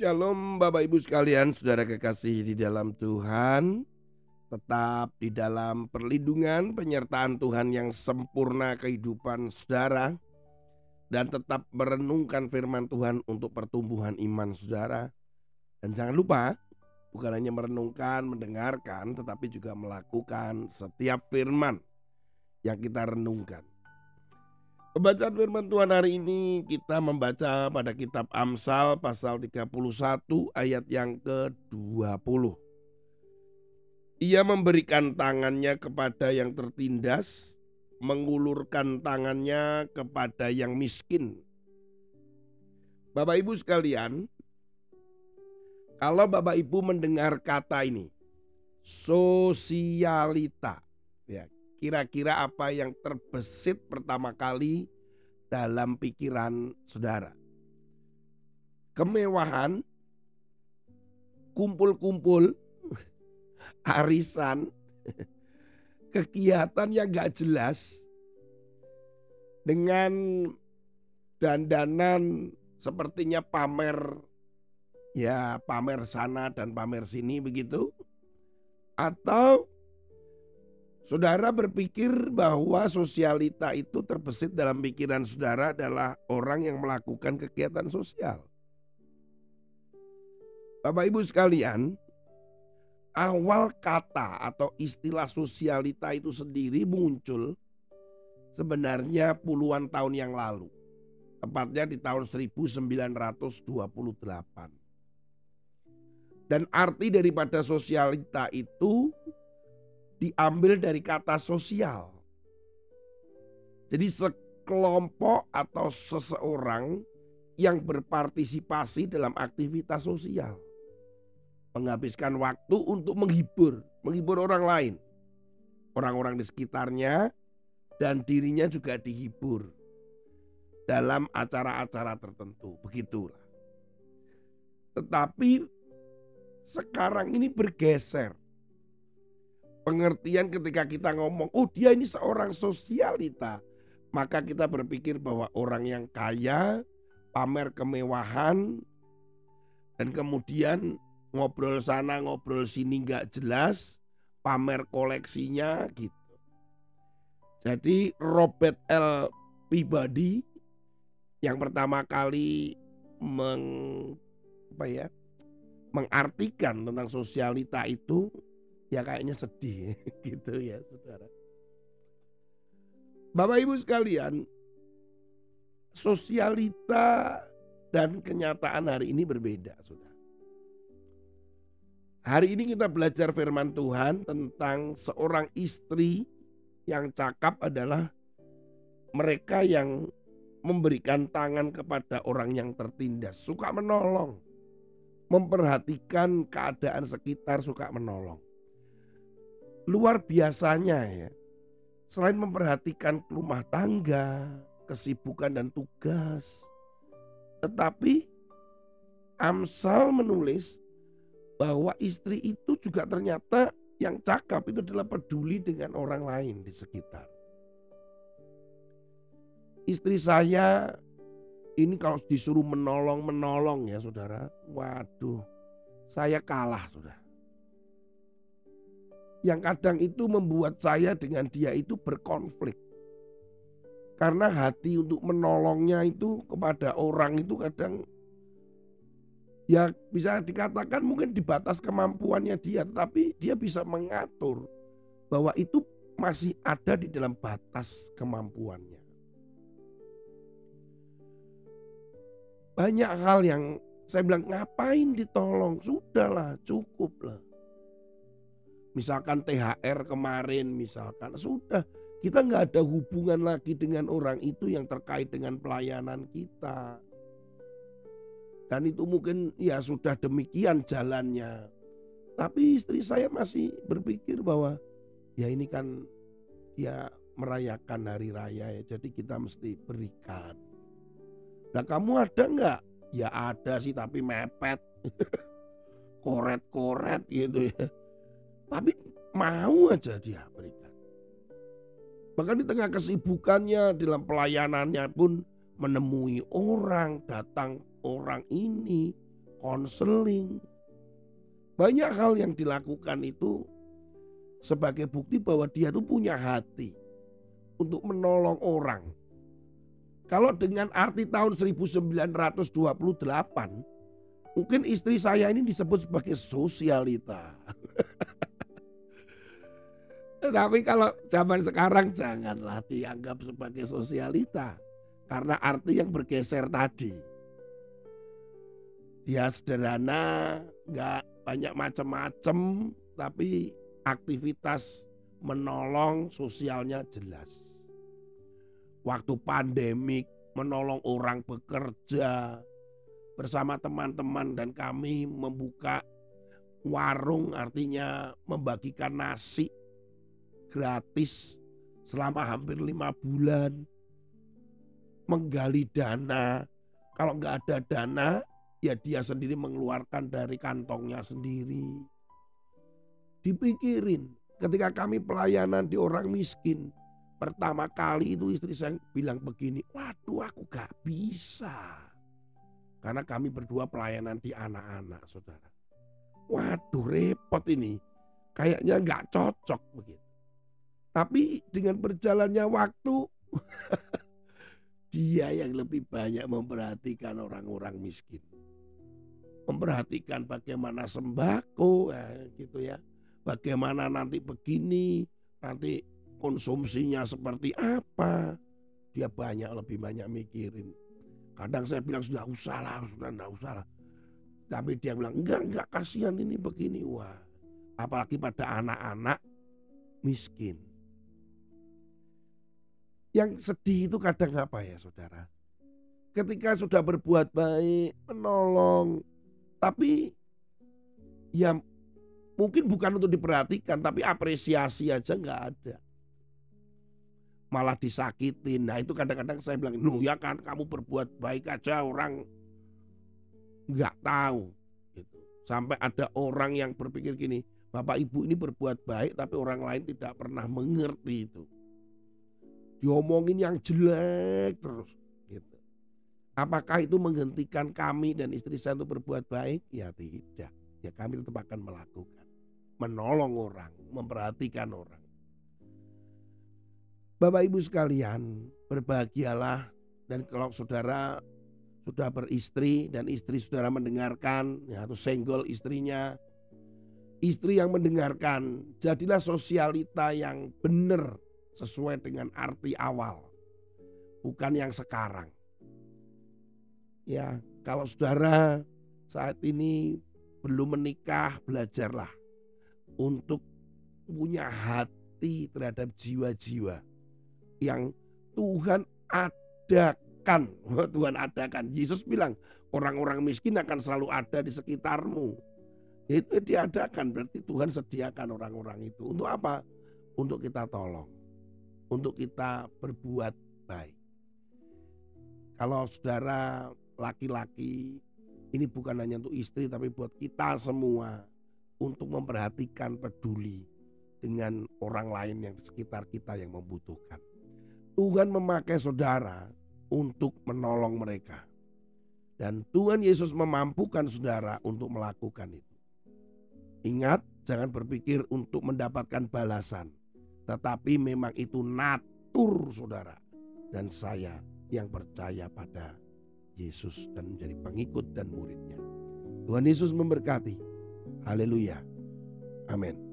Shalom Bapak Ibu sekalian, saudara kekasih di dalam Tuhan. Tetap di dalam perlindungan penyertaan Tuhan yang sempurna kehidupan saudara. Dan tetap merenungkan firman Tuhan untuk pertumbuhan iman saudara. Dan jangan lupa, bukan hanya merenungkan, mendengarkan, tetapi juga melakukan setiap firman yang kita renungkan. Pembacaan firman Tuhan hari ini kita membaca pada kitab Amsal pasal 31 ayat yang ke-20. Ia memberikan tangannya kepada yang tertindas, mengulurkan tangannya kepada yang miskin. Bapak Ibu sekalian, kalau Bapak Ibu mendengar kata ini, sosialita, kira-kira apa yang terbesit pertama kali dalam pikiran saudara? Kemewahan, kumpul-kumpul, arisan, kegiatan yang gak jelas dengan dandanan sepertinya pamer ya pamer sana dan pamer sini begitu atau Saudara berpikir bahwa sosialita itu terbesit dalam pikiran saudara adalah orang yang melakukan kegiatan sosial. Bapak Ibu sekalian, awal kata atau istilah sosialita itu sendiri muncul sebenarnya puluhan tahun yang lalu. Tepatnya di tahun 1928. Dan arti daripada sosialita itu diambil dari kata sosial. Jadi sekelompok atau seseorang yang berpartisipasi dalam aktivitas sosial. Menghabiskan waktu untuk menghibur, menghibur orang lain. Orang-orang di sekitarnya dan dirinya juga dihibur dalam acara-acara tertentu. Begitulah. Tetapi sekarang ini bergeser pengertian ketika kita ngomong, oh dia ini seorang sosialita. Maka kita berpikir bahwa orang yang kaya, pamer kemewahan, dan kemudian ngobrol sana ngobrol sini nggak jelas, pamer koleksinya gitu. Jadi Robert L. Peabody yang pertama kali meng, apa ya, mengartikan tentang sosialita itu ya kayaknya sedih gitu ya saudara. Bapak Ibu sekalian, sosialita dan kenyataan hari ini berbeda, saudara. Hari ini kita belajar firman Tuhan tentang seorang istri yang cakap adalah mereka yang memberikan tangan kepada orang yang tertindas, suka menolong, memperhatikan keadaan sekitar, suka menolong luar biasanya ya. Selain memperhatikan rumah tangga, kesibukan dan tugas. Tetapi Amsal menulis bahwa istri itu juga ternyata yang cakap itu adalah peduli dengan orang lain di sekitar. Istri saya ini kalau disuruh menolong-menolong ya saudara, waduh saya kalah saudara yang kadang itu membuat saya dengan dia itu berkonflik. Karena hati untuk menolongnya itu kepada orang itu kadang ya bisa dikatakan mungkin di batas kemampuannya dia, tapi dia bisa mengatur bahwa itu masih ada di dalam batas kemampuannya. Banyak hal yang saya bilang ngapain ditolong, sudahlah cukuplah misalkan THR kemarin misalkan. Sudah kita nggak ada hubungan lagi dengan orang itu yang terkait dengan pelayanan kita. Dan itu mungkin ya sudah demikian jalannya. Tapi istri saya masih berpikir bahwa ya ini kan dia merayakan hari raya ya jadi kita mesti berikan. Nah kamu ada nggak? Ya ada sih tapi mepet. Koret-koret gitu ya tapi mau aja dia berikan. Bahkan di tengah kesibukannya dalam pelayanannya pun menemui orang, datang orang ini, konseling. Banyak hal yang dilakukan itu sebagai bukti bahwa dia tuh punya hati untuk menolong orang. Kalau dengan arti tahun 1928, mungkin istri saya ini disebut sebagai sosialita. Tapi kalau zaman sekarang janganlah dianggap sebagai sosialita. Karena arti yang bergeser tadi. Dia sederhana, nggak banyak macam-macam, tapi aktivitas menolong sosialnya jelas. Waktu pandemik menolong orang bekerja bersama teman-teman dan kami membuka warung artinya membagikan nasi gratis selama hampir lima bulan menggali dana. Kalau nggak ada dana, ya dia sendiri mengeluarkan dari kantongnya sendiri. Dipikirin, ketika kami pelayanan di orang miskin, pertama kali itu istri saya bilang begini, waduh aku gak bisa. Karena kami berdua pelayanan di anak-anak saudara. Waduh repot ini, kayaknya nggak cocok begitu. Tapi dengan berjalannya waktu, Dia yang lebih banyak memperhatikan orang-orang miskin. Memperhatikan bagaimana sembako ya, gitu ya. Bagaimana nanti begini, nanti konsumsinya seperti apa. Dia banyak lebih banyak mikirin. Kadang saya bilang sudah usah lah, sudah enggak usah lah. Tapi dia bilang enggak, enggak kasihan ini begini. Wah, apalagi pada anak-anak miskin. Yang sedih itu kadang apa ya saudara? Ketika sudah berbuat baik, menolong, tapi ya mungkin bukan untuk diperhatikan, tapi apresiasi aja nggak ada. Malah disakitin. Nah itu kadang-kadang saya bilang, nu ya kan kamu berbuat baik aja orang nggak tahu. Gitu. Sampai ada orang yang berpikir gini, Bapak Ibu ini berbuat baik tapi orang lain tidak pernah mengerti itu diomongin yang jelek terus gitu. Apakah itu menghentikan kami dan istri saya untuk berbuat baik? Ya tidak. Ya kami tetap akan melakukan. Menolong orang, memperhatikan orang. Bapak Ibu sekalian, berbahagialah dan kalau saudara sudah beristri dan istri saudara mendengarkan ya atau senggol istrinya istri yang mendengarkan jadilah sosialita yang benar sesuai dengan arti awal, bukan yang sekarang. Ya, kalau saudara saat ini belum menikah, belajarlah untuk punya hati terhadap jiwa-jiwa yang Tuhan adakan. Tuhan adakan. Yesus bilang, orang-orang miskin akan selalu ada di sekitarmu. Itu diadakan, berarti Tuhan sediakan orang-orang itu. Untuk apa? Untuk kita tolong untuk kita berbuat baik. Kalau saudara laki-laki ini bukan hanya untuk istri tapi buat kita semua untuk memperhatikan peduli dengan orang lain yang di sekitar kita yang membutuhkan. Tuhan memakai saudara untuk menolong mereka. Dan Tuhan Yesus memampukan saudara untuk melakukan itu. Ingat, jangan berpikir untuk mendapatkan balasan. Tetapi memang itu natur saudara. Dan saya yang percaya pada Yesus dan menjadi pengikut dan muridnya. Tuhan Yesus memberkati. Haleluya. Amin.